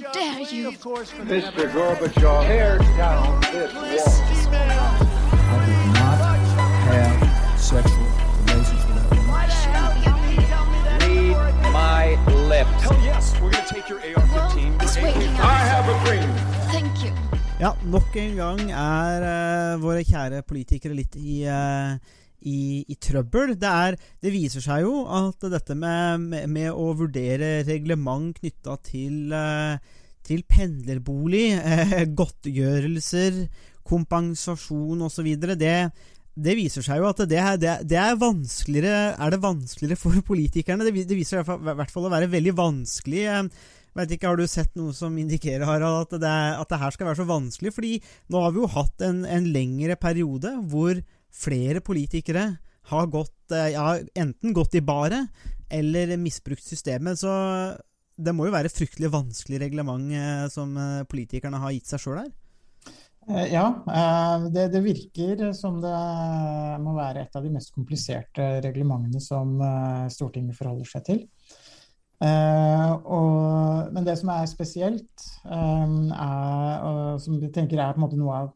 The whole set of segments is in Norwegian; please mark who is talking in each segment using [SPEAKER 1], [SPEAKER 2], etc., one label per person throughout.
[SPEAKER 1] dare you?
[SPEAKER 2] Mr. Gorbachev, tear down this wall.
[SPEAKER 3] I did not have sexual relations with that woman.
[SPEAKER 2] Read my lips.
[SPEAKER 4] Hell yes, we're gonna take your AR-15.
[SPEAKER 1] It's
[SPEAKER 4] your
[SPEAKER 1] waiting
[SPEAKER 4] AK.
[SPEAKER 2] I have a dream.
[SPEAKER 1] Thank you.
[SPEAKER 5] Ja, nok en gang er uh, våre kjære politikere litt i, eh, i, i trøbbel. Det, er, det viser seg jo at dette med, med, med å vurdere reglement knytta til, eh, til pendlerbolig, eh, godtgjørelser, kompensasjon osv., det, det viser seg jo at det, det, det er vanskeligere Er det vanskeligere for politikerne? Det, det viser seg i hvert fall å være veldig vanskelig. eh, Vet ikke, Har du sett noe som indikerer Harald, at det, at det her skal være så vanskelig? Fordi nå har vi jo hatt en, en lengre periode hvor flere politikere har gått, eh, ja, enten gått i baret eller misbrukt systemet. Så det må jo være fryktelig vanskelig reglement eh, som eh, politikerne har gitt seg sjøl her.
[SPEAKER 6] Ja, det, det virker som det må være et av de mest kompliserte reglementene som Stortinget forholder seg til. Og, men det som er spesielt, er, og som vi tenker er noe av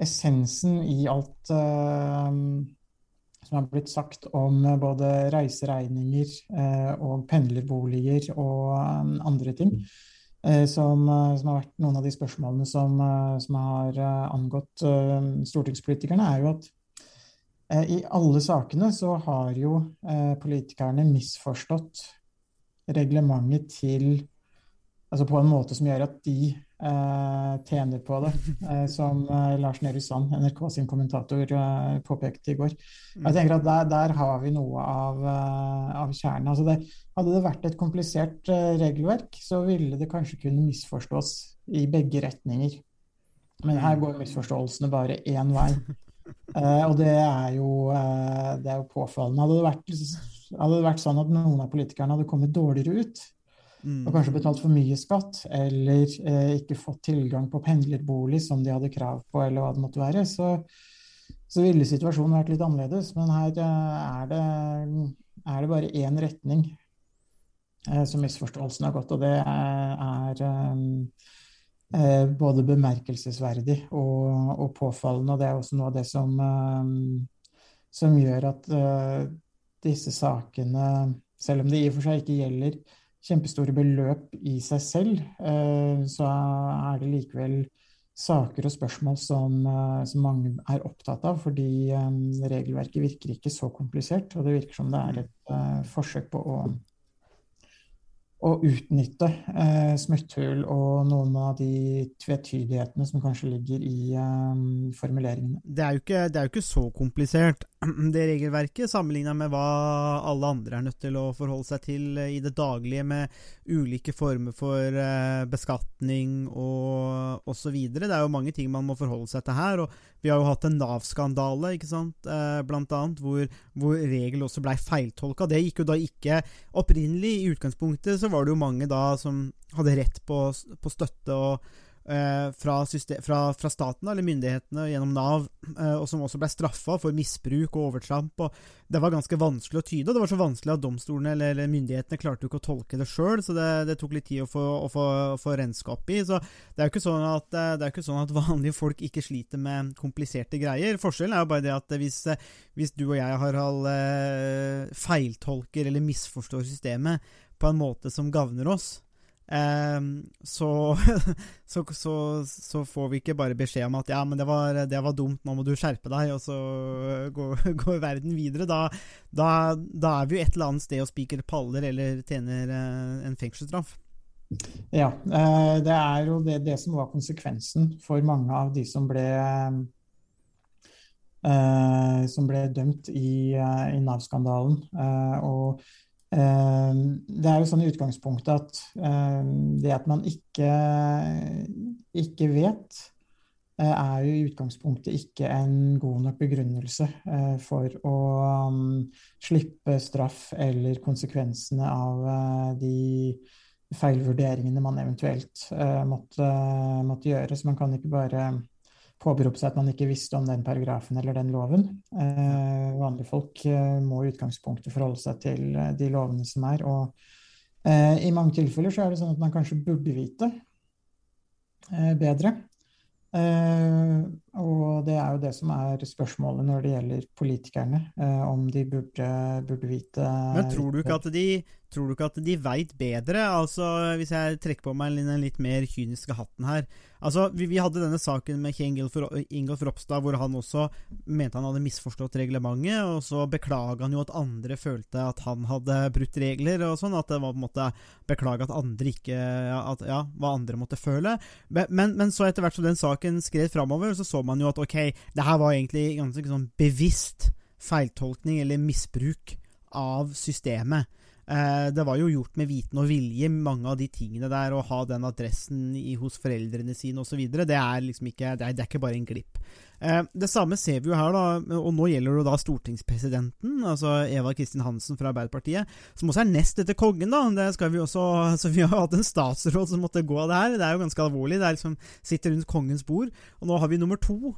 [SPEAKER 6] essensen i alt eh, som har blitt sagt om både reiseregninger eh, og pendlerboliger og um, andre ting, eh, som, eh, som har vært noen av de spørsmålene som, eh, som har eh, angått eh, stortingspolitikerne, er jo at eh, i alle sakene så har jo eh, politikerne misforstått reglementet til Altså på en måte som gjør at de eh, tjener på det, eh, som eh, Lars Nehru Sand, NRK sin kommentator, eh, påpekte i går. Jeg tenker at Der, der har vi noe av, eh, av kjernen. Altså det, hadde det vært et komplisert eh, regelverk, så ville det kanskje kunne misforstås i begge retninger. Men her går misforståelsene bare én vei. Eh, og det er, jo, eh, det er jo påfallende. Hadde det, vært, hadde det vært sånn at noen av politikerne hadde kommet dårligere ut,
[SPEAKER 5] Mm.
[SPEAKER 6] Og kanskje betalt for mye skatt, eller eh, ikke fått tilgang på pendlerbolig som de hadde krav på, eller hva det måtte være, så, så ville situasjonen vært litt annerledes. Men her eh, er det, er det bare én retning eh, som misforståelsen har gått, og det er, eh, eh, både bemerkelsesverdig og, og påfallende. Og det er også noe av det som, eh, som gjør at disse sakene, selv om det i og for seg ikke gjelder kjempestore beløp i seg selv, eh, så er det likevel saker og spørsmål som, eh, som mange er opptatt av, fordi eh, regelverket virker ikke så komplisert, og det virker som det er et forsøk på å å utnytte smutthull og noen av de tvetydighetene som kanskje ligger i formuleringene.
[SPEAKER 5] Det er, jo ikke, det er jo ikke så komplisert, det regelverket, sammenligna med hva alle andre er nødt til å forholde seg til i det daglige, med ulike former for eh, beskatning og osv. Det er jo mange ting man må forholde seg til her. og Vi har jo hatt en Nav-skandale, ikke sant, eh, blant annet, hvor, hvor regel også blei feiltolka. Det gikk jo da ikke opprinnelig. I utgangspunktet så var det jo mange da som hadde rett på, på støtte og eh, fra, system, fra, fra staten eller myndighetene gjennom Nav, eh, og som også ble straffa for misbruk og overtramp. og Det var ganske vanskelig å tyde, og det var så vanskelig at domstolene eller, eller myndighetene klarte jo ikke å tolke det sjøl, så det, det, tok litt tid å få, å få, å få renska opp i. så Det er jo ikke sånn at, eh, det er ikke sånn at vanlige folk ikke sliter med kompliserte greier. Forskjellen er jo bare det at hvis, eh, hvis du og jeg, Harald, eh, feiltolker eller misforstår systemet på en måte som gagner oss, så, så, så, så, får vi ikke bare beskjed om at ja, men det var, det var dumt, nå må du skjerpe deg, og så går, går verden videre. Da, da, da, er vi jo et eller annet sted og spiker paller eller tjener uh, en fengselsstraff.
[SPEAKER 6] Ja, uh, det er jo det, det, som var konsekvensen for mange av de som ble uh, som ble dømt i, i Nav-skandalen. og det er jo sånn i utgangspunktet at det at man ikke, ikke vet, er jo i utgangspunktet ikke en god nok begrunnelse for å slippe straff eller konsekvensene av de feilvurderingene man eventuelt måtte, måtte gjøre. Så man kan ikke bare påberope seg at man ikke visste om den paragrafen eller den loven. Eh, vanlige folk eh, må i utgangspunktet forholde seg til de lovene som er. Og Eh, I mange tilfeller så er det sånn at man kanskje burde vite eh, bedre. Eh, og det er jo det som er spørsmålet når det gjelder politikerne, eh, om de burde, burde vite
[SPEAKER 5] Men tror du ikke at de, tror du ikke at de veit bedre? Altså, Hvis jeg trekker på meg den litt mer kyniske hatten her. Altså, Vi, vi hadde denne saken med Ingolf Ropstad, hvor han også mente han hadde misforstått reglementet, og så beklaga han jo at andre følte at han hadde brutt regler, og sånn. At det var på en måte beklaga at andre ikke at, Ja, hva andre måtte føle. Men, men så etter hvert som den saken skred framover, så så man jo at ok, det her var egentlig ganske sånn bevisst feiltolkning eller misbruk av systemet. Eh, det var jo gjort med viten og vilje, mange av de tingene der. Å ha den adressen i, hos foreldrene sine osv. Det er liksom ikke det er, det er, ikke bare en glipp. Eh, det samme ser vi jo her, da, og nå gjelder det da stortingspresidenten, altså Eva Kristin Hansen fra Arbeiderpartiet, som også er nest etter kongen, da. Det skal vi også, så vi har hatt en statsråd som måtte gå av det her. Det er jo ganske alvorlig. Det er liksom sitter rundt kongens bord. Og nå har vi nummer to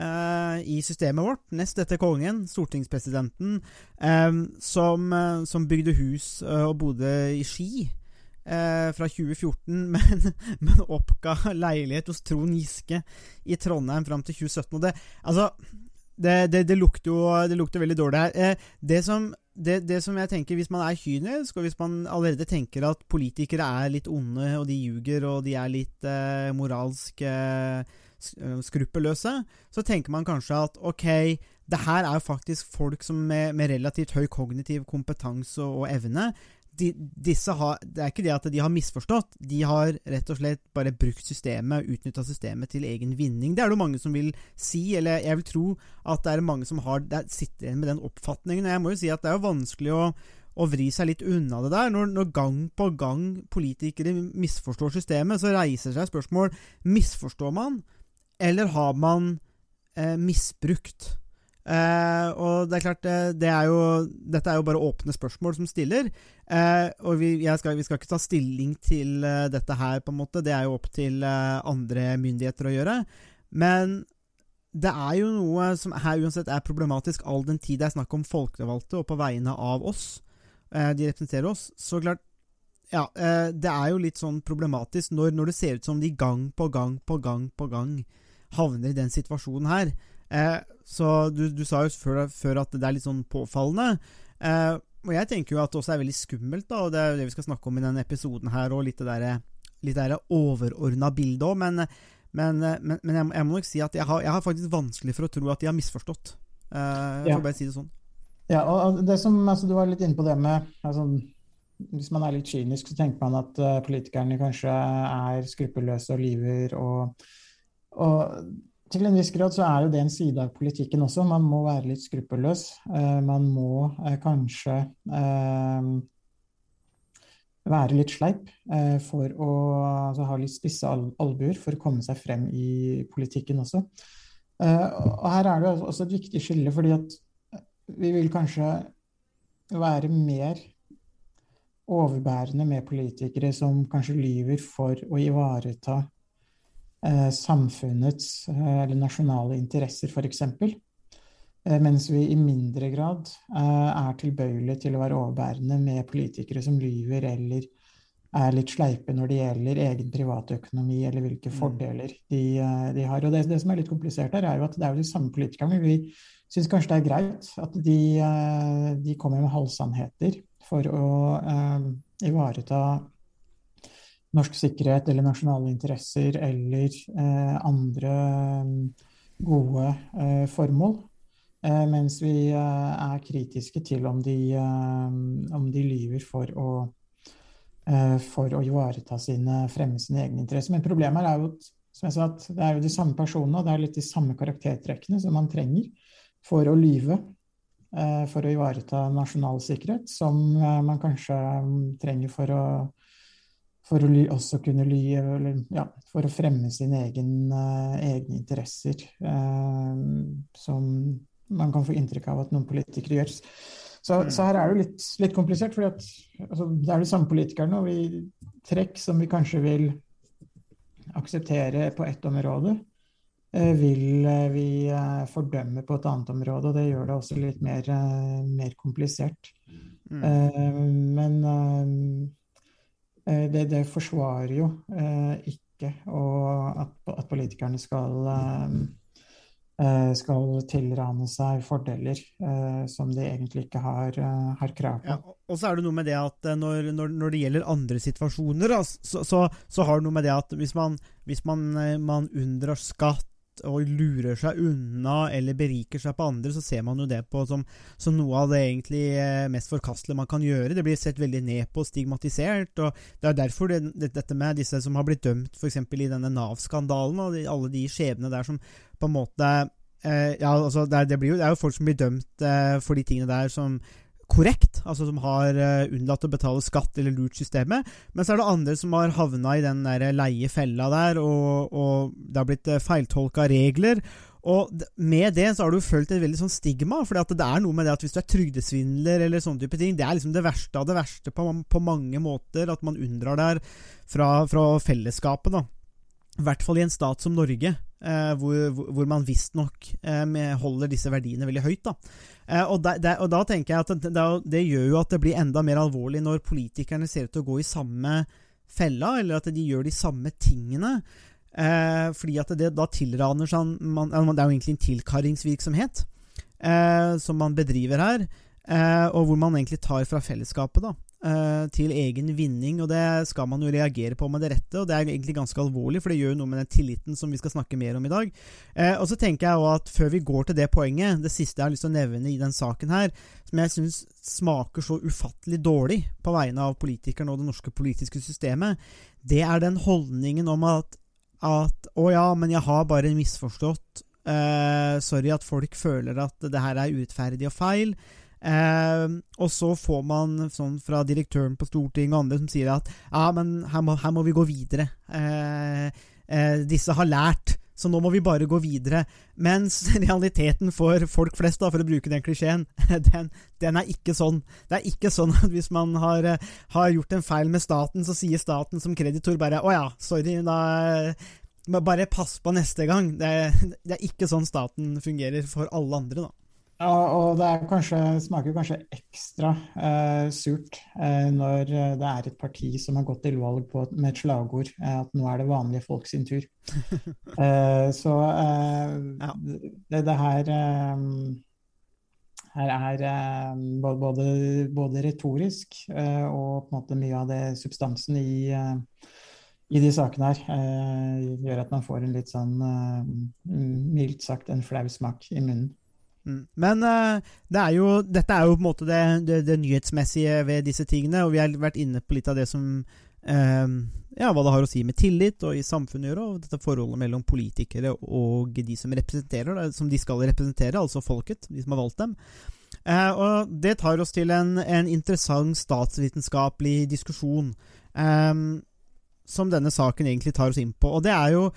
[SPEAKER 5] i systemet vårt, nest etter kongen, stortingspresidenten, um, som, uh, som, bygde hus og bodde i Ski fra 2014, men, men, oppga leilighet hos Trond Giske i Trondheim fram til 2017. Og det, altså, det, det, det, lukter jo det lukter veldig dårlig her. det som det, som jeg tenker, Hvis man er kynisk, og hvis man allerede tenker at politikere er litt onde, og de ljuger, og de er litt eh, moralsk eh, skruppelløse, så tenker man kanskje at ok, det her er jo faktisk folk som med, med relativt høy kognitiv kompetanse og, og evne. De, disse har, det er ikke det at de har misforstått, de har rett og slett bare brukt systemet, utnytta systemet til egen vinning. Det er det mange som vil si, eller jeg vil tro at det er mange som har, sitter igjen med den oppfatningen. Og jeg må jo si at det er vanskelig å å vri seg litt unna det der. Når, når, gang på gang politikere misforstår systemet, så reiser seg spørsmål Misforstår man eller har man eh, misbrukt? Eh, og det er klart, eh, det er jo, dette er jo bare åpne spørsmål som stiller. Eh, og vi skal, vi, skal, ikke ta stilling til uh, dette her, på en måte. Det er jo opp til uh, andre myndigheter å gjøre. Men det er jo noe som her uansett er problematisk, all den tid det er snakk om folkevalgte, og på vegne av oss. De representerer oss. Så klart, ja, det er jo litt sånn problematisk når, når det ser ut som de gang på gang på gang på gang havner i den situasjonen her. Eh, så du, du, sa jo før, før, at det er litt sånn påfallende. Eh, og jeg tenker jo at det også er veldig skummelt, da, og det er jo det vi skal snakke om i denne episoden her, og litt det der, litt der overordna bildet òg, men, men, men, men jeg, jeg, må nok si at jeg har, jeg har, faktisk vanskelig for å tro at de har misforstått. Eh, får bare si det sånn.
[SPEAKER 6] Ja, og det som, altså, Du var litt inne på det med altså, Hvis man er litt kynisk, så tenker man at uh, politikerne kanskje er skruppelløse og lyver og og til en viss grad så er jo det en side av politikken også. Man må være litt skruppelløs. Eh, man må eh, kanskje eh, være litt sleip for å altså, ha litt spisse albuer for å komme seg frem i politikken også. Og her er det også et viktig skille, fordi at vi vil kanskje være mer overbærende med politikere som kanskje lyver for å ivareta samfunnets eh, eller nasjonale interesser, f.eks. Eh, mens vi i mindre grad er tilbøyelige til å være overbærende med politikere som lyver eller er litt sleipe når det gjelder egen privatøkonomi eller hvilke mm. fordeler de, de har. Og det, det, som er litt komplisert her, er jo at det er jo de samme politikerne. Vi syns kanskje det er greit at de, de kommer med halvsannheter for å uh, ivareta norsk sikkerhet eller nasjonale interesser eller eh, andre mm, gode eh, formål. Eh, mens vi eh, er kritiske til om de, eh, om de lyver for å, eh, for å ivareta sine, fremme sine egne interesser. Men problemet er jo som jeg sa, at det er jo de samme personene og det er litt de samme karaktertrekkene som man trenger for å lyve. For å ivareta nasjonal sikkerhet, som man kanskje mm, trenger for å for å også kunne ly, eller, ja, for å fremme sine egen, uh, egne interesser, uh, som man kan få inntrykk av at noen politikere gjør. Så, mm. så her er det litt, litt komplisert, for altså, det er de samme politikerne, og vi trekk som vi kanskje vil akseptere på ett område, uh, vil vi fordømme på et annet område, og det gjør det også litt mer, mer komplisert. Mm. men eh, det, det forsvarer jo eh, ikke at, at politikerne skal eh, eh, skal tilrane seg fordeler eh, som de egentlig ikke har, eh, har krav på.
[SPEAKER 5] Ja, og så er det noe med det at eh, når, når, når det gjelder andre situasjoner, da, så, så, så har det noe med det at hvis man, hvis man, eh, man unndrar skatt og lurer seg unna eller beriker seg på andre, så ser man jo det på som, som noe av det egentlig eh, mest forkastelige man kan gjøre. Det blir sett veldig ned på og stigmatisert. og Det er derfor det, det, dette med disse som har blitt dømt f.eks. i denne Nav-skandalen, og de, alle de skjebnene der som på en måte eh, Ja, altså det, det, jo, det er jo folk som blir dømt eh, for de tingene der som korrekt, altså som har uh, unnlatt å betale skatt eller lurt systemet. Men så er det andre som har havna i den der leie fella der, og, og det har blitt uh, feiltolka regler. Og med det så har du følt et veldig sånn stigma, for det er noe med det at hvis du er trygdesvindler eller sånne type ting, det er liksom det verste av det verste på, på mange måter, at man unndrar der fra, fra fellesskapet, da. I hvert fall i en stat som Norge, eh, hvor, hvor, man visstnok eh, holder disse verdiene veldig høyt. Da. Eh, og, da, de, og, da, tenker jeg at det, det, gjør jo at det blir enda mer alvorlig når politikerne ser ut til å gå i samme fella, eller at de gjør de samme tingene. Eh, fordi at det da tilraner seg man, Det er jo egentlig en tilkarringsvirksomhet eh, som man bedriver her, eh, og hvor man egentlig tar fra fellesskapet. da til egen vinning, og det skal man jo reagere på med det rette. Og det er egentlig ganske alvorlig, for det gjør jo noe med den tilliten som vi skal snakke mer om i dag. Eh, og så tenker jeg at før vi går til det poenget, det siste jeg har lyst til å nevne i den saken her, som jeg syns smaker så ufattelig dårlig på vegne av politikerne og det norske politiske systemet, det er den holdningen om at, at å ja, men jeg har bare misforstått. Eh, sorry at folk føler at det her er urettferdig og feil. Eh, og så får man sånn fra direktøren på Stortinget og andre som sier at ja, men her må, her må vi gå videre. Eh, eh, disse har lært, så nå må vi bare gå videre. Mens realiteten for folk flest, da, for å bruke den klisjeen, den, den, er ikke sånn. Det er ikke sånn at hvis man har, har gjort en feil med staten, så sier staten som kreditor bare å ja, sorry, da bare pass på neste gang. Det, det er ikke sånn staten fungerer for alle andre, da.
[SPEAKER 6] Ja, og det kanskje, smaker kanskje ekstra eh, surt eh, når det er et parti som har gått til valg på, med et slagord eh, at nå er det vanlige folk sin tur. Eh, så eh, ja. det, det, her eh, her er både, både retorisk og mye av det substansen i, i de sakene her gjør at man får en litt sånn mildt sagt en flau smak i munnen.
[SPEAKER 5] Mm. Men uh, det er jo, dette er jo på en måte det, det, det, nyhetsmessige ved disse tingene, og vi har vært inne på litt av det som uh, Ja, hva det har å si med tillit og i samfunnet gjøre, og dette forholdet mellom politikere og de som representerer, som de skal representere, altså folket, de som har valgt dem. Uh, og det tar oss til en, en interessant statsvitenskapelig diskusjon som denne saken egentlig tar oss inn på, og det er jo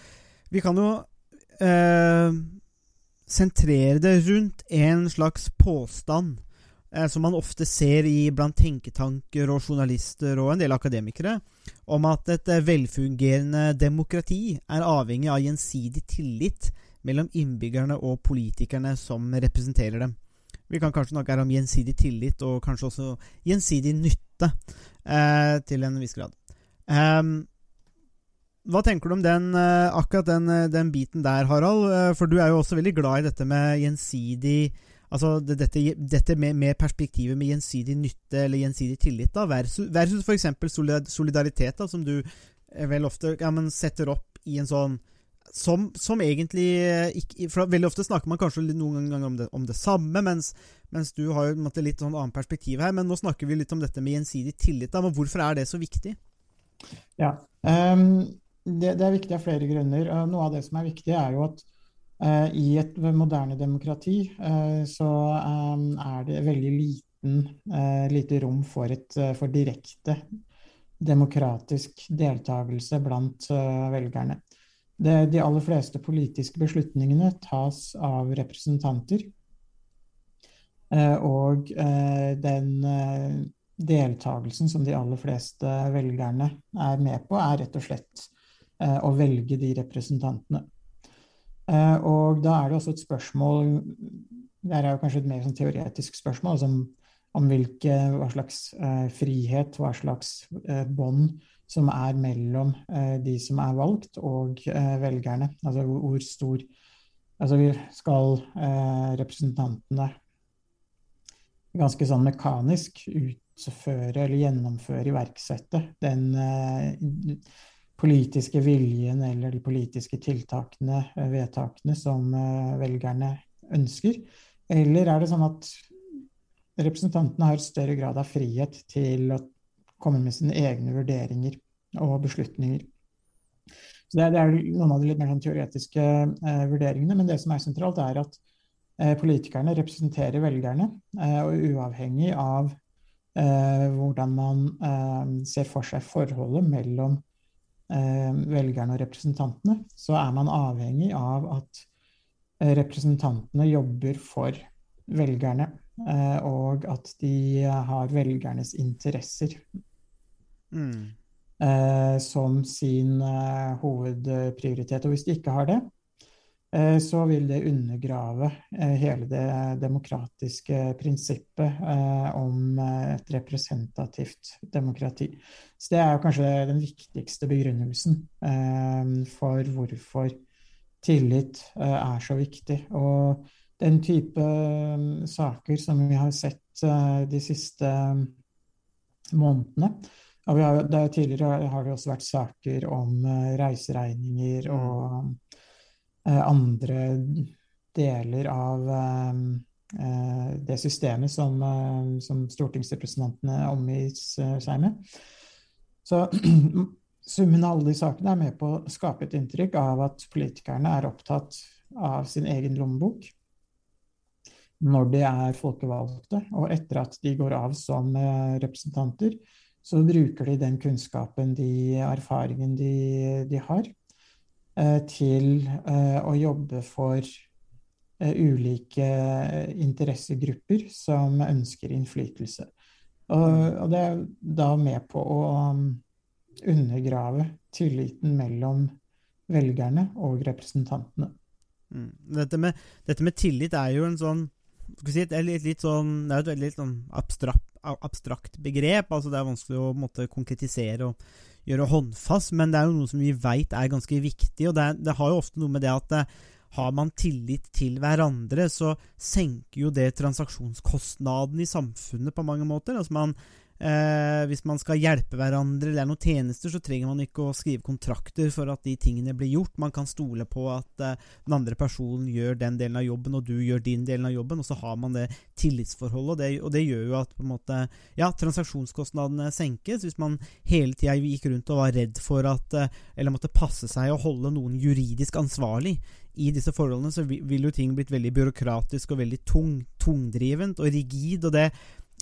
[SPEAKER 5] Vi kan jo sentrere det rundt en slags påstand eh, som man ofte ser i blant tenketanker og journalister og en del akademikere, om at et eh, velfungerende demokrati er avhengig av gjensidig tillit mellom innbyggerne og politikerne som representerer dem. Vi kan kanskje snakke her om gjensidig tillit og kanskje også gjensidig nytte eh, til en viss grad. Um, hva tenker du om den, eh, akkurat den, eh, den, biten der, Harald? Eh, for du er jo også veldig glad i dette med gjensidig Altså dette, dette med, med, perspektivet med gjensidig nytte eller gjensidig tillit, da, versus, versus f.eks. solidaritet, da, som du vel ofte ja, setter opp i en sånn som, som egentlig ikke, for Veldig ofte snakker man kanskje noen ganger om det, om det samme, mens, mens, du har jo måte, litt sånn annet perspektiv her. Men nå snakker vi litt om dette med gjensidig tillit. Da, men hvorfor er det så viktig?
[SPEAKER 6] Ja, um det, det, er viktig av flere grunner. Noe av det som er viktig, er jo at uh, i et moderne demokrati uh, så um, er det veldig liten, uh, lite rom for, et, for direkte demokratisk deltakelse blant velgerne. Det, de aller fleste politiske beslutningene tas av representanter. og den deltakelsen som de aller fleste velgerne er med på, er rett og slett Eh, å velge de representantene. Eh, og da er det også et spørsmål Det er jo kanskje et mer sånn teoretisk spørsmål altså om, hvilke, hva slags eh, frihet, hva slags bånd som er mellom eh, de som er valgt og eh, velgerne. Altså hvor, stor Altså vi skal eh, representantene ganske sånn mekanisk utføre eller gjennomføre, iverksette den eh, politiske viljen eller de politiske tiltakene, eh, vedtakene, som eh, velgerne ønsker? Eller er det sånn at representantene har større grad av frihet til å komme med sine egne vurderinger og beslutninger? Så det, er, noen av de litt mer sånn teoretiske eh, vurderingene, men det som er sentralt, er at politikerne representerer velgerne, og uavhengig av hvordan man ser for seg forholdet mellom velgerne og representantene, så er man avhengig av at representantene jobber for velgerne, og at de har velgernes interesser.
[SPEAKER 5] Mm
[SPEAKER 6] eh, som sin eh, hovedprioritet. Og hvis de ikke har det, eh, så vil det undergrave eh, hele det demokratiske prinsippet eh, om eh, et representativt demokrati. Så det er kanskje den viktigste begrunnelsen for hvorfor tillit er så viktig. Og den type saker som vi har sett de siste månedene, ja, har, tidligere har det også vært saker om reiseregninger og andre deler av uh, det systemet som, som stortingsrepresentantene omgis seg med. Så summen av alle de sakene er med på å skape et inntrykk av at politikerne er opptatt av sin egen lommebok når de er folkevalgte, og etter at de går av som representanter, så bruker de den kunnskapen, de erfaringen de, de har, eh, til eh, å jobbe for eh, ulike interessegrupper som ønsker innflytelse. Og, og det er da med på å um, undergrave tilliten mellom velgerne og representantene.
[SPEAKER 5] Mm. Dette, med, dette, med, tillit er jo en sånn si, det er litt, litt sånn, det er et veldig sånn abstrakt abstrakt begrep. altså Det er vanskelig å måtte, konkretisere og gjøre håndfast, men det er jo noe som vi veit er ganske viktig. og det, det, har jo ofte noe med det at det, eh, har man tillit til hverandre, så senker jo det transaksjonskostnaden i samfunnet på mange måter. altså man Eh, hvis man skal hjelpe hverandre eller er noen tjenester, så trenger man ikke å skrive kontrakter for at de tingene blir gjort. Man kan stole på at eh, den andre personen gjør den delen av jobben, og du gjør din delen av jobben, og så har man det tillitsforholdet. Og det, og det gjør jo at måte, ja, transaksjonskostnadene senkes. Hvis man hele tida gikk rundt og var redd for at eh, Eller måtte passe seg å holde noen juridisk ansvarlig i disse forholdene, så vil jo ting blitt veldig byråkratisk og veldig tung, tungdrivent og rigid. og det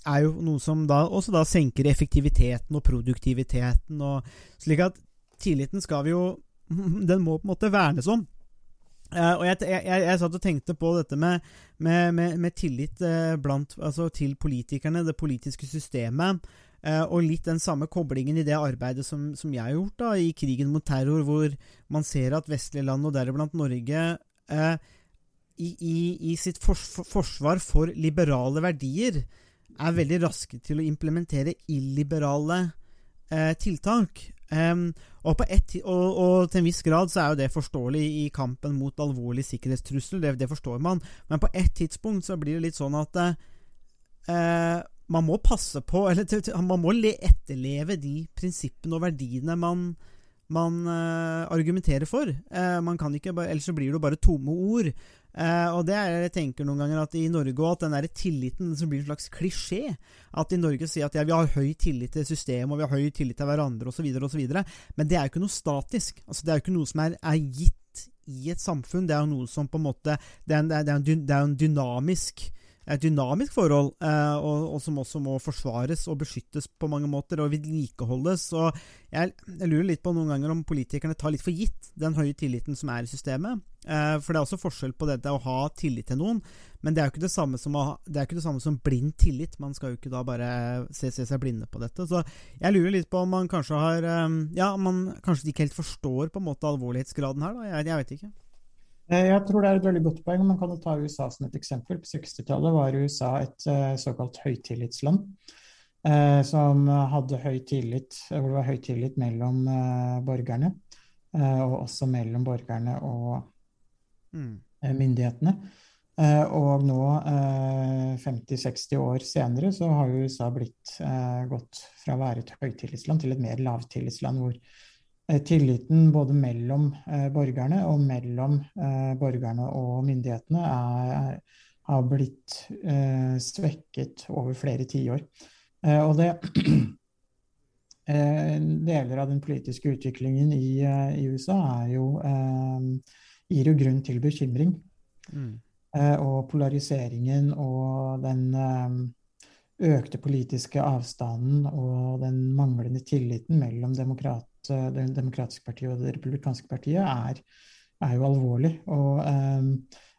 [SPEAKER 5] er jo noe som da også da senker effektiviteten og produktiviteten. Og, slik at tilliten skal vi jo Den må på en måte vernes om. Uh, og jeg, jeg, jeg, jeg, satt og tenkte på dette med, med, med, med tillit uh, blant, altså til politikerne, det politiske systemet. Uh, og litt den samme koblingen i det arbeidet som, som, jeg har gjort da, i krigen mot terror, hvor man ser at vestlige land, og deriblant Norge, i, i, i, sitt for, forsvar for liberale verdier er veldig raske til å implementere illiberale eh, tiltak. Um, og, et, og, og, til en viss grad så er jo det forståelig i kampen mot alvorlig sikkerhetstrussel, det, det forstår man, men på et tidspunkt så blir det litt sånn at eh, man må passe på, eller man må etterleve de prinsippene og verdiene man, man uh, argumenterer for. Uh, man kan ikke, Ellers så blir det jo bare tomme ord. Uh, og det er jeg tenker noen ganger at i Norge òg, at den der tilliten som blir en slags klisjé. At i Norge sier at ja, vi har høy tillit til systemet, og vi har høy tillit til hverandre osv., osv. Men det er jo ikke noe statisk. Altså, det er jo ikke noe som er, er gitt i et samfunn. Det er jo noe som på en måte Det er en, en, en dynamisk et dynamisk forhold, eh, og, og, som også må forsvares og beskyttes på mange måter, og vedlikeholdes. Og jeg, jeg, lurer litt på noen ganger om politikerne tar litt for gitt den høye tilliten som er i systemet. Eh, for det er også forskjell på dette å ha tillit til noen, men det er jo ikke det samme som, å, det det samme som blind tillit. Man skal jo ikke da bare se, se, seg blinde på dette. Så jeg lurer litt på om man kanskje har eh, Ja, man kanskje ikke helt forstår på en måte alvorlighetsgraden her, da. Jeg, jeg vet ikke.
[SPEAKER 6] Eh, jeg tror det er et veldig godt poeng. Man kan jo ta USA som et eksempel. På 60-tallet var USA et uh, såkalt høytillitsland. eh, som hadde høy tillit, hvor det var høy tillit mellom eh, borgerne, eh, og også mellom borgerne og
[SPEAKER 5] Mm.
[SPEAKER 6] eh, myndighetene. Eh, og nå, eh, 50-60 år senere, så har USA blitt eh, gått fra å være et høytillitsland til et mer lavtillitsland, hvor eh, tilliten både mellom eh, borgerne og mellom eh, borgerne og myndighetene er, har blitt eh, svekket over flere tiår. Eh, og det eh, Deler av den politiske utviklingen i, eh, i USA er jo, eh, gir jo grunn til bekymring.
[SPEAKER 5] Mm.
[SPEAKER 6] Eh, og polariseringen og den eh, økte politiske avstanden og den manglende tilliten mellom demokrat, eh, Det demokratiske partiet og Det republikanske partiet er, er jo alvorlig. Og eh,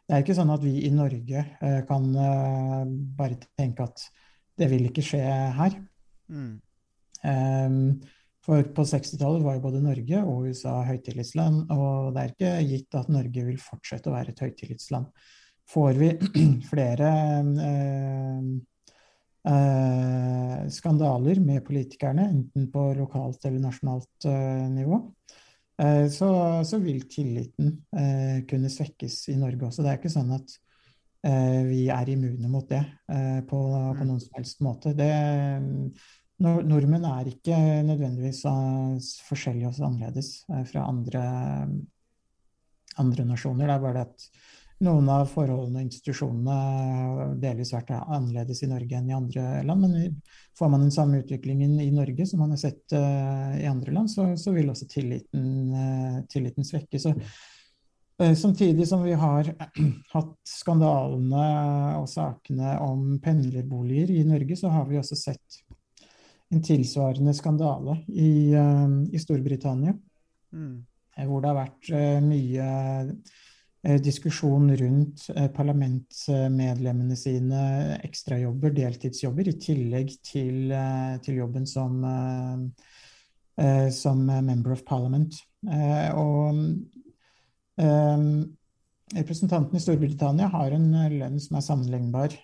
[SPEAKER 6] det er ikke sånn at vi i Norge eh, kan eh, bare tenke at det vil ikke skje her.
[SPEAKER 5] Mm.
[SPEAKER 6] Um, for på 60-tallet var jo både Norge og USA høytillitsland, og det er ikke gitt at Norge vil fortsette å være et høytillitsland. Får vi flere eh, eh, skandaler med politikerne, enten på lokalt eller nasjonalt eh, nivå, eh, så, så, vil tilliten eh, kunne svekkes i Norge også. Det er ikke sånn at eh, vi er immune mot det på, på noen som helst måte. Det Nordmenn er ikke nødvendigvis forskjellige og annerledes fra andre, andre, nasjoner. Det er bare det at noen av forholdene og institusjonene delvis vært annerledes i Norge enn i andre land. Men får man den samme utviklingen i Norge som man har sett uh, i andre land, så, så vil også tilliten, uh, tilliten svekkes. Uh, samtidig som vi har hatt skandalene og sakene om pendlerboliger i Norge, så har vi også sett en tilsvarende skandale i, i Storbritannia.
[SPEAKER 5] Mm.
[SPEAKER 6] Hvor det har vært mye diskusjon rundt parlamentsmedlemmene sine ekstrajobber, deltidsjobber, i tillegg til, til jobben som, som member of parliament. Og representanten i Storbritannia har en lønn som er sammenlignbar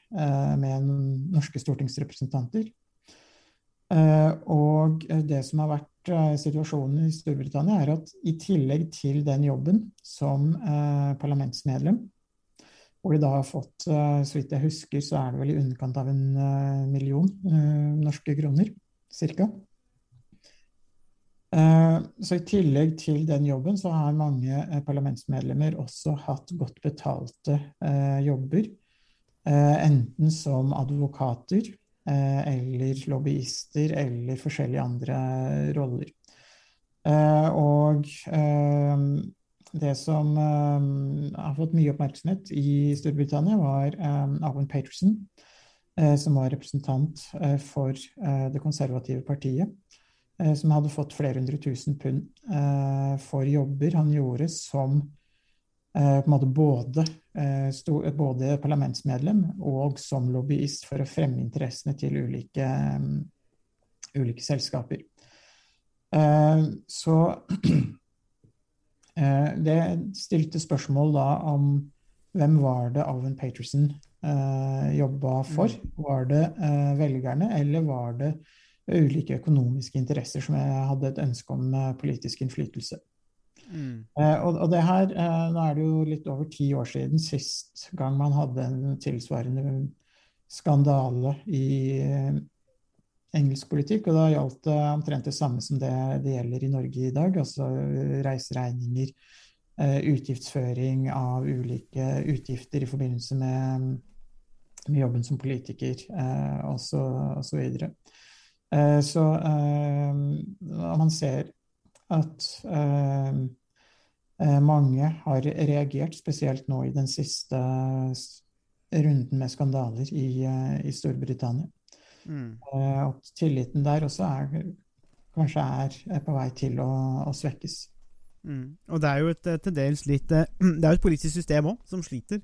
[SPEAKER 6] med norske stortingsrepresentanter. Og det som har vært situasjonen i Storbritannia, er at i tillegg til den jobben som uh, parlamentsmedlem, hvor de da har fått, så vidt jeg husker, så er det vel i underkant av en million norske kroner, cirka. så i tillegg til den jobben, så har mange parlamentsmedlemmer også hatt godt betalte jobber, enten som advokater, eller lobbyister eller forskjellige andre roller. Og det som har fått mye oppmerksomhet i Storbritannia, var Owen Paterson, som var representant for det konservative partiet. Som hadde fått flere hundre tusen pund for jobber han gjorde som på en måte både, både, parlamentsmedlem og som lobbyist for å fremme interessene til ulike, ulike selskaper. Så det stilte spørsmål da om hvem var det Alvin Paterson jobba for? Var det velgerne, eller var det ulike økonomiske interesser som jeg hadde et ønske om politisk innflytelse? Mm. Uh, og, og, det her, uh, Nå er det jo litt over ti år siden sist gang man hadde en tilsvarende skandale i uh, engelsk politikk. Og da gjaldt det omtrent det samme som det, det gjelder i Norge i dag. Altså reiseregninger, utgiftsføring av ulike utgifter i forbindelse med, med jobben som politiker og så, og så man ser at mange har reagert, spesielt nå i den siste runden med skandaler i, i Storbritannia. Mm. At tilliten der også er, kanskje er på vei til å, å svekkes.
[SPEAKER 5] Mm. Og det er jo et, til dels litt Det er jo et politisk system òg som sliter.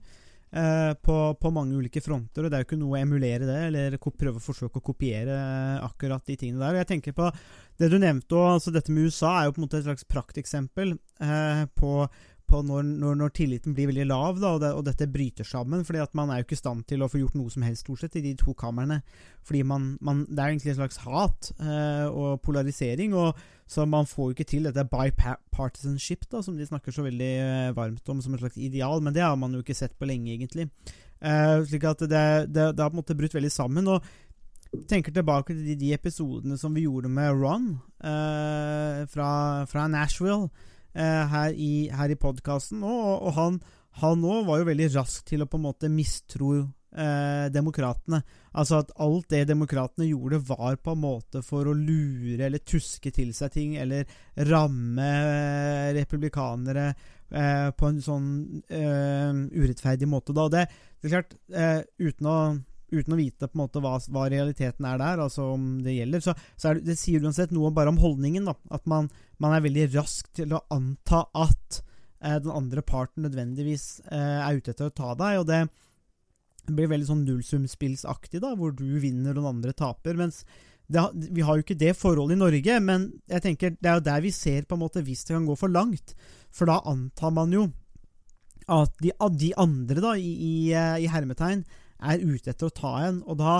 [SPEAKER 5] Eh, på, på, mange ulike fronter. og Det er jo ikke noe å emulere det, eller prøve å forsøke å kopiere akkurat de tingene der. og jeg tenker på Det du nevnte, og altså dette med USA er jo på en måte et slags prakteksempel eh, på, på når, når, når tilliten blir veldig lav, da, og, det, og dette bryter sammen. fordi at man er jo ikke i stand til å få gjort noe som helst, stort sett, i de to kamrene. Fordi man, man, Det er egentlig en slags hat eh, og polarisering, og så man får jo ikke til dette bipartisanship, da, som de snakker så veldig eh, varmt om som et slags ideal, men det har man jo ikke sett på lenge, egentlig. Eh, slik at det, det, det har på en måte brutt veldig sammen. og tenker tilbake til de, de, episodene som vi gjorde med Ron eh, fra, fra, Nashville her i, her i podkasten. Og, og han, han òg var jo veldig rask til å på en måte mistro eh, demokratene. Altså at alt det demokratene gjorde, var på en måte for å lure eller tuske til seg ting, eller ramme eh, republikanere eh, på en sånn eh, urettferdig måte. Da. Det, det er klart, uten å uten å vite på en måte hva, hva, realiteten er der, altså om det gjelder, så, så det, det, sier uansett noe bare om holdningen. da, At man, man er veldig rask til å anta at eh, den andre parten nødvendigvis eh, er ute etter å ta deg. og det blir veldig sånn nullsumspillsaktig, da, hvor du vinner og den andre taper. mens det, Vi har jo ikke det forholdet i Norge, men jeg tenker det er jo der vi ser på en måte hvis det kan gå for langt. For da antar man jo at de, de andre, da, i, i, eh, i hermetegn, er ute etter å ta en. Og da,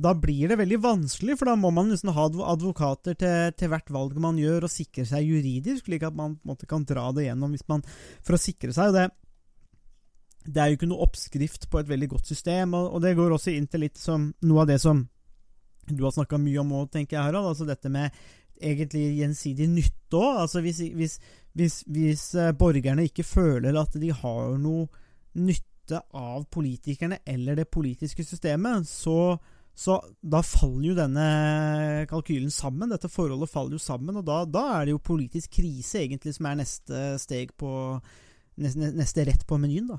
[SPEAKER 5] da, blir det veldig vanskelig, for da må man nesten ha advokater til, til, hvert valg man gjør, og sikre seg juridisk, slik at man på en måte kan dra det gjennom man, for å sikre seg. og det det er jo ikke noe oppskrift på et veldig godt system, og, og det går også inn til litt som noe av det som du har snakka mye om òg, tenker jeg, Harald. Altså dette med egentlig gjensidig nytte òg. Altså hvis, hvis, hvis, hvis, eh, borgerne ikke føler at de har noe nytte av politikerne eller det politiske systemet, så, så da faller jo denne kalkylen sammen. Dette forholdet faller jo sammen, og da, da er det jo politisk krise egentlig som er neste steg på Neste, rett på menyen, da.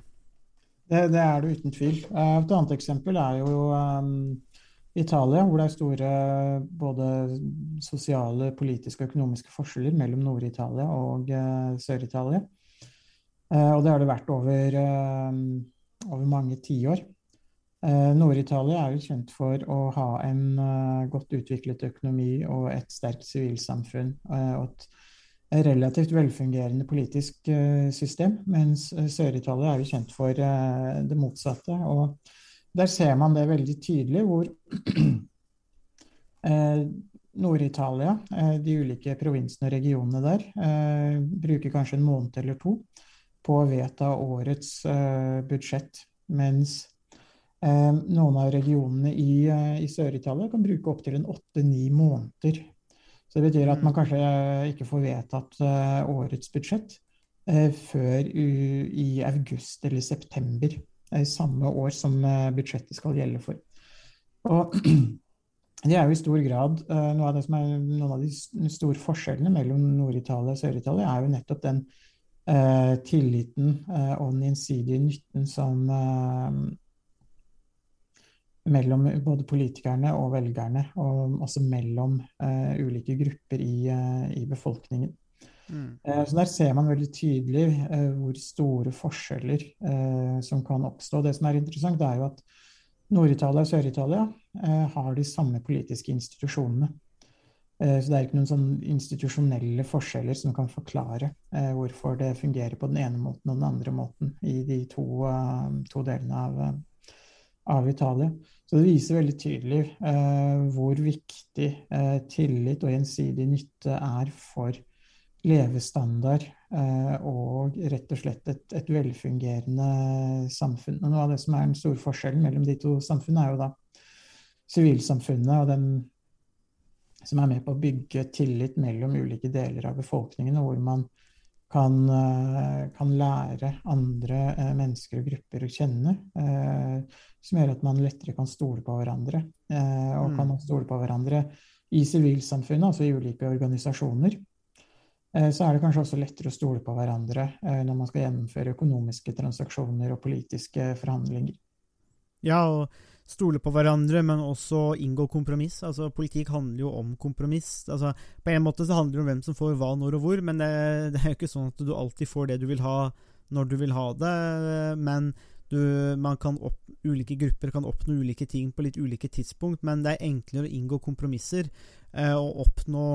[SPEAKER 6] Det, det, er det uten tvil. Eh, et annet eksempel er jo um, Italia, hvor det er store både sosiale, politiske og økonomiske forskjeller mellom Nord-Italia og uh, Sør-Italia. Uh, og det har det vært over uh, over mange tiår. Eh, Nord-Italia er jo kjent for å ha en uh, godt utviklet økonomi og et sterkt sivilsamfunn. Uh, og et relativt velfungerende politisk system, mens Sør-Italia er jo kjent for det motsatte. Og der ser man det veldig tydelig, hvor Nord-Italia, de ulike provinsene og regionene der, bruker kanskje en måned eller to på å vedta årets budsjett, mens noen av regionene i, uh, i Sør-Italia kan bruke opptil åtte-ni måneder. Så det betyr at man kanskje ikke får vedtatt årets budsjett før i august eller september samme år som budsjettet skal gjelde for. Og det er jo i stor grad noe av det som er noen av de store forskjellene mellom Nord-Italia og Sør-Italia, er jo nettopp den eh, tilliten eh, og den gjensidige nytten som eh, mellom både politikerne og velgerne, og også mellom uh, ulike grupper i, uh, i befolkningen. Mm. Uh, så Der ser man veldig tydelig hvor store forskjeller som kan oppstå. Det som er interessant, er jo at Nord-Italia og Sør-Italia har de samme politiske institusjonene. Så det er ikke noen sånn institusjonelle forskjeller som kan forklare eh, hvorfor det fungerer på den ene måten og den andre måten i de to, uh, to delene av, av, Italia. Så det viser veldig tydelig eh, hvor viktig eh, tillit og gjensidig nytte er for levestandard og rett og slett et, et, velfungerende samfunn. Og noe av det som er den store forskjellen mellom de to samfunnene, er jo da sivilsamfunnet og den som er med på å bygge tillit mellom ulike deler av befolkningen, og hvor man kan, eh, kan lære andre eh, mennesker og grupper å kjenne. Eh, som gjør at man lettere kan stole på hverandre. Og kan mm. stole på hverandre i sivilsamfunnet, altså i ulike organisasjoner. Så er det kanskje også lettere å stole på hverandre når man skal gjennomføre økonomiske transaksjoner og politiske forhandlinger.
[SPEAKER 5] Ja, og stole på hverandre, men også inngå kompromiss. Altså, Politikk handler jo om kompromiss. Altså, på en måte så handler det om hvem som får hva, når og hvor, men det, det er jo ikke sånn at du alltid får det du vil ha når du vil ha det. Men du, opp, ulike grupper kan oppnå ulike ting på litt ulike tidspunkt, men det er enklere å inngå kompromisser eh, og oppnå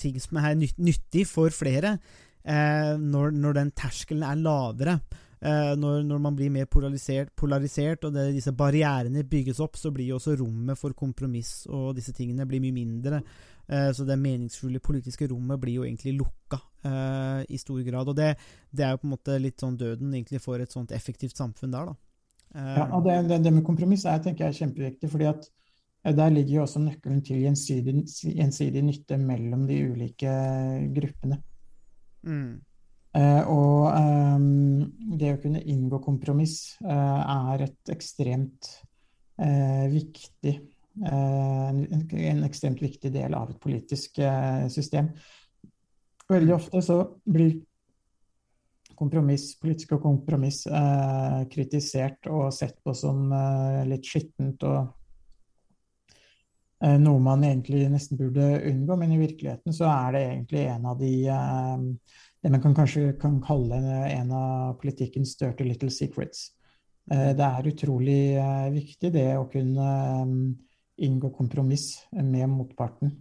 [SPEAKER 5] ting som er nyttig for flere eh, når, når den terskelen er lavere. Eh, når, når, man blir mer polarisert, polarisert og det, disse barrierene bygges opp, så blir også rommet for kompromiss og disse tingene blir mye mindre. Eh, så det meningsfulle politiske rommet blir jo egentlig lukka eh, i stor grad. Og det, det, er jo på en måte litt sånn døden egentlig for et sånt effektivt samfunn der, da.
[SPEAKER 6] Eh, ja, og det, det, med kompromiss er, tenker jeg, er kjempeviktig. fordi at der ligger jo også nøkkelen til gjensidig, gjensidig nytte mellom de ulike gruppene. Mm. Uh, og um, det å kunne inngå kompromiss uh, er et ekstremt uh, viktig en, ekstremt viktig del av et politisk system. Veldig ofte så blir kompromiss, politiske kompromiss kritisert og sett på som litt skittent og noe man egentlig nesten burde unngå, men i virkeligheten så er det egentlig en av de det man kan kanskje kan kalle en av politikkens dirty little secrets. Eh, det er utrolig eh, viktig det å kunne mm, inngå kompromiss med motparten.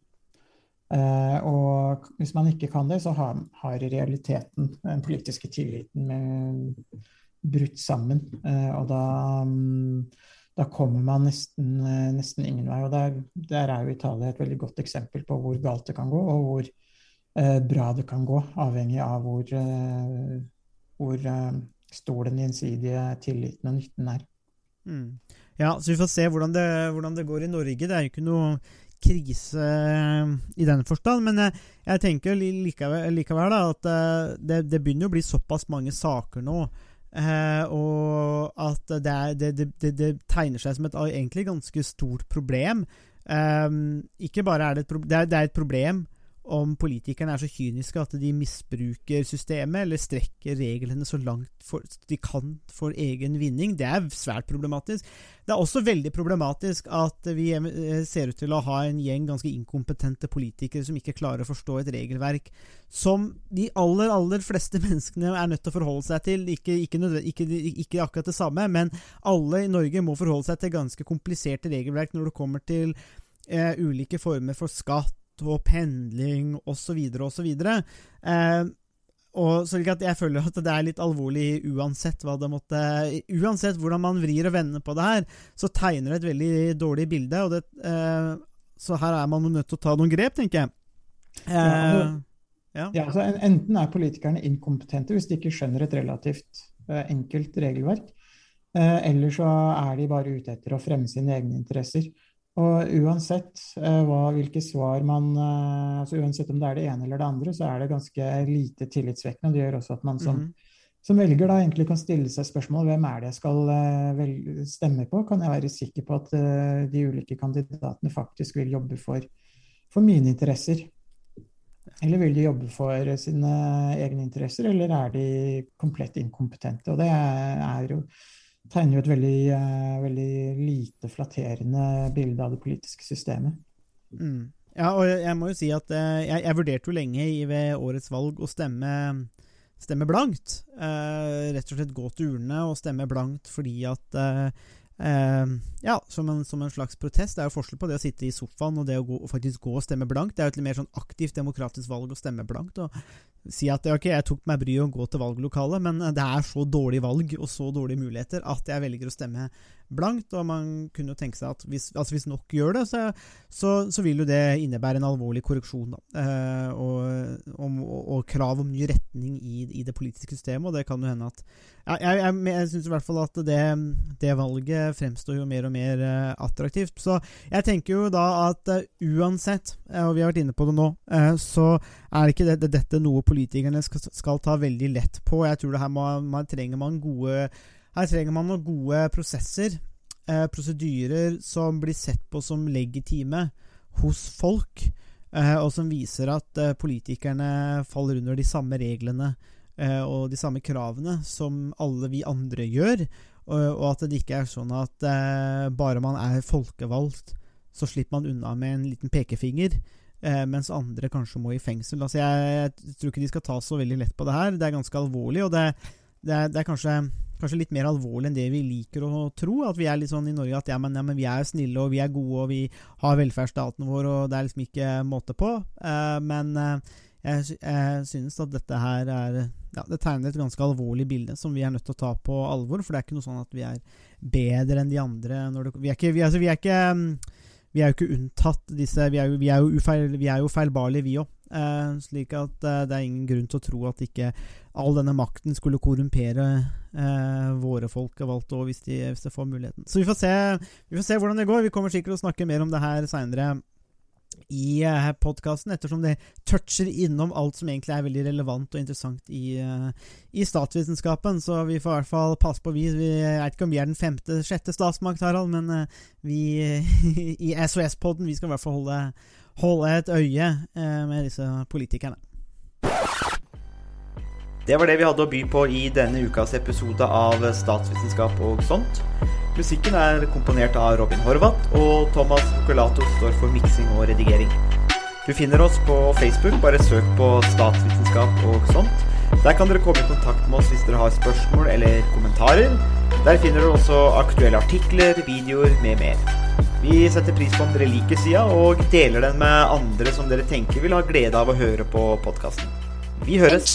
[SPEAKER 6] Eh, og hvis man ikke kan det, så har, i realiteten den politiske tilliten brutt sammen. Og da, mm, da kommer man nesten, nesten, ingen vei. Og der, der er jo Italia et veldig godt eksempel på hvor galt det kan gå, og hvor Eh, bra det kan gå, avhengig av hvor, eh, hvor eh, stor den gjensidige tilliten og nytten er.
[SPEAKER 5] Mm. Ja, så vi får se hvordan det, hvordan det, går i Norge. Det er jo ikke noe krise i den forstand, men jeg, jeg tenker likevel, likevel da, at det, det, begynner å bli såpass mange saker nå. Eh, og at det, er, det, tegner seg som et egentlig ganske stort problem. Eh, ikke bare er det et, det er, det er et problem om politikerne er så kyniske at de misbruker systemet eller strekker reglene så langt for, de kan for egen vinning. Det er svært problematisk. Det er også veldig problematisk at vi eh, ser ut til å ha en gjeng ganske inkompetente politikere som ikke klarer å forstå et regelverk som de aller, aller fleste menneskene er nødt til å forholde seg til. Ikke, ikke, ikke, ikke akkurat det samme, men alle i Norge må forholde seg til ganske kompliserte regelverk når det kommer til eh, ulike former for skatt og pendling osv. osv. Eh, og så jeg føler at det er litt alvorlig uansett hva det måtte Uansett hvordan man vrir og vender på det her, så tegner det et veldig dårlig bilde. Og det, eh, så her er man nødt til å ta noen grep, tenker jeg.
[SPEAKER 6] Eh, ja, ja. ja altså, enten er politikerne inkompetente hvis de ikke skjønner et relativt eh, enkelt regelverk, eh, eller så er de bare ute etter å fremme sine egne interesser. Og uansett eh, hva, hvilke svar man eh, altså Uansett om det er det ene eller det andre, så er det ganske lite tillitsvekkende. Det gjør også at man som, mm som velger da egentlig kan stille seg spørsmål hvem er det jeg skal uh, vel, stemme på? Kan jeg være sikker på at de ulike kandidatene faktisk vil jobbe for, for mine interesser? Eller vil de jobbe for sine egne interesser, eller er de komplett inkompetente? Og det er jo tegner jo et veldig, uh, veldig, lite flatterende bilde av det politiske systemet.
[SPEAKER 5] Mm. Ja, og jeg, må jo si at uh, jeg, jeg, vurderte jo lenge ved årets valg å stemme, stemme blankt. Uh, rett og slett gå til urnene og stemme blankt fordi at ja, som en, som en, slags protest. Det er jo forskjell på det å sitte i sofaen og det å gå, og faktisk gå og stemme blankt. Det er jo et litt mer sånn aktivt demokratisk valg å stemme blankt. Og si at ok, jeg tok meg bryet å gå til valglokalet, men det er så dårlig valg og så dårlige muligheter at jeg velger å stemme blankt. Og man kunne jo tenke seg at hvis, altså hvis nok gjør det, så, så, så, vil jo det innebære en alvorlig korreksjon. Eh, og, og, og, krav om ny retning i, i, det politiske systemet. Og det kan jo hende at ja, Jeg, jeg, jeg syns i hvert fall at det, det, valget fremstår jo mer og mer eh, attraktivt. Så jeg tenker jo da at uh, uansett, eh, og vi har vært inne på det nå, så er ikke det, dette noe politikerne skal, skal, ta veldig lett på. Jeg tror det her må, man trenger man gode her trenger man noen gode prosesser, eh, prosedyrer som blir sett på som legitime hos folk, eh, og som viser at eh, politikerne faller under de samme reglene eh, og de samme kravene som alle vi andre gjør, og, og at det ikke er sånn at eh, bare man er folkevalgt, så slipper man unna med en liten pekefinger. Eh, mens andre kanskje må i fengsel. Altså jeg, jeg, tror ikke de skal ta så veldig lett på det her. Det er ganske alvorlig, og det, det, er, det er kanskje kanskje litt mer alvorlig enn det vi liker å tro. At vi er litt sånn i Norge at ja, men, ja, men vi er snille og vi er gode og vi har velferdsstaten vår, og det er liksom ikke måte på. Uh, men uh, jeg, jeg synes at dette her er ja, Det tegner et ganske alvorlig bilde som vi er nødt til å ta på alvor. For det er ikke noe sånn at vi er bedre enn de andre. Det, vi, er ikke, vi, altså, vi er ikke mm, vi er jo ikke unntatt disse Vi er jo, er er jo feilbarlige, vi òg. Eh, slik at eh, det er ingen grunn til å tro at ikke all denne makten skulle korrumpere eh, våre folkevalgte òg, hvis, de- hvis de får muligheten. Så vi får, se, vi får se hvordan det går. Vi kommer sikkert til å snakke mer om det her seinere i podkasten, ettersom det toucher innom alt som egentlig er veldig relevant og interessant i, i statsvitenskapen. Så vi får i hvert fall passe på, vi. jeg vet ikke om vi er den femte, sjette statsmakt, Harald, men vi i SOS-podden vi skal i hvert fall holde, holde et øye eh, med disse politikerne.
[SPEAKER 7] Det var det vi hadde å by på i denne ukas episode av Statsvitenskap og sånt. Musikken er komponert av Robin Horvath, og Thomas Focolato står for miksing og redigering. Du finner oss på Facebook, bare søk på Statsvitenskap og sånt. Der kan dere komme i kontakt med oss hvis dere har spørsmål eller kommentarer. Der finner dere også aktuelle artikler, videoer med mer. Vi setter pris på om dere liker sida, og deler den med andre som dere tenker vil ha glede av å høre på podkasten. Vi høres!